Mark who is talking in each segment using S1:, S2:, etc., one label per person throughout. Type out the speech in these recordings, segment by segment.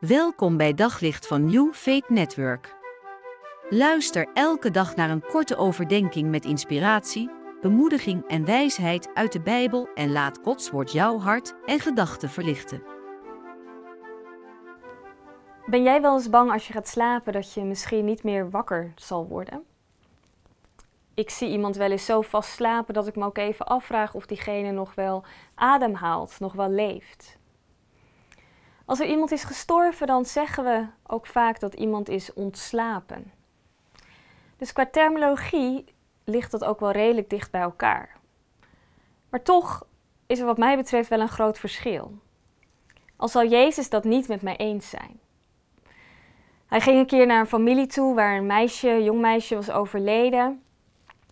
S1: Welkom bij Daglicht van New Faith Network. Luister elke dag naar een korte overdenking met inspiratie, bemoediging en wijsheid uit de Bijbel en laat Gods woord jouw hart en gedachten verlichten.
S2: Ben jij wel eens bang als je gaat slapen dat je misschien niet meer wakker zal worden? Ik zie iemand wel eens zo vast slapen dat ik me ook even afvraag of diegene nog wel ademhaalt, nog wel leeft. Als er iemand is gestorven, dan zeggen we ook vaak dat iemand is ontslapen. Dus qua terminologie ligt dat ook wel redelijk dicht bij elkaar. Maar toch is er wat mij betreft wel een groot verschil. Al zal Jezus dat niet met mij eens zijn. Hij ging een keer naar een familie toe waar een meisje, een jong meisje was overleden.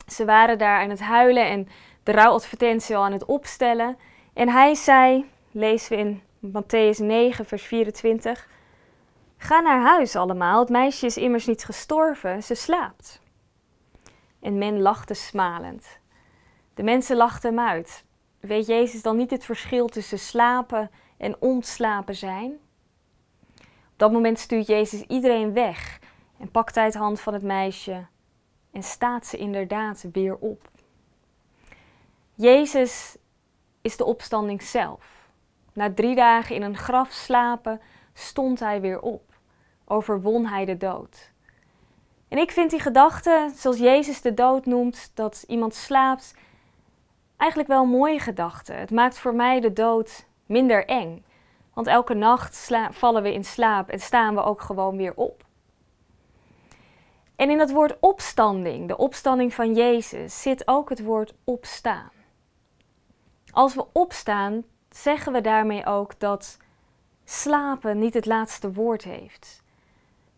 S2: Ze waren daar aan het huilen en de rouwadvertentie al aan het opstellen. En hij zei, lezen we in Matthäus 9, vers 24. Ga naar huis allemaal, het meisje is immers niet gestorven, ze slaapt. En men lachte smalend. De mensen lachten hem uit. Weet Jezus dan niet het verschil tussen slapen en ontslapen zijn? Op dat moment stuurt Jezus iedereen weg en pakt hij het hand van het meisje en staat ze inderdaad weer op. Jezus is de opstanding zelf. Na drie dagen in een graf slapen stond hij weer op. Overwon hij de dood. En ik vind die gedachte, zoals Jezus de dood noemt, dat iemand slaapt, eigenlijk wel een mooie gedachte. Het maakt voor mij de dood minder eng. Want elke nacht vallen we in slaap en staan we ook gewoon weer op. En in het woord opstanding, de opstanding van Jezus, zit ook het woord opstaan. Als we opstaan, zeggen we daarmee ook dat slapen niet het laatste woord heeft.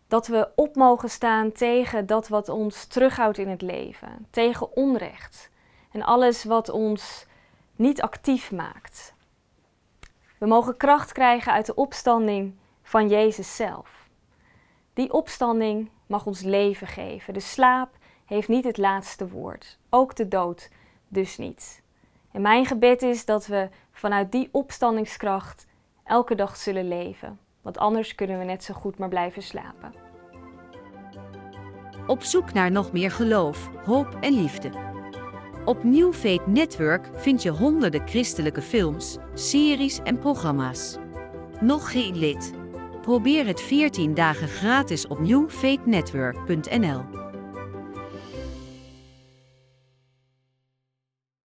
S2: Dat we op mogen staan tegen dat wat ons terughoudt in het leven, tegen onrecht en alles wat ons niet actief maakt. We mogen kracht krijgen uit de opstanding van Jezus zelf. Die opstanding mag ons leven geven. De slaap heeft niet het laatste woord, ook de dood dus niet. En mijn gebed is dat we vanuit die opstandingskracht elke dag zullen leven. Want anders kunnen we net zo goed maar blijven slapen.
S1: Op zoek naar nog meer geloof, hoop en liefde. Op New Faith Network vind je honderden christelijke films, series en programma's. Nog geen lid? Probeer het 14 dagen gratis op newfaithnetwork.nl.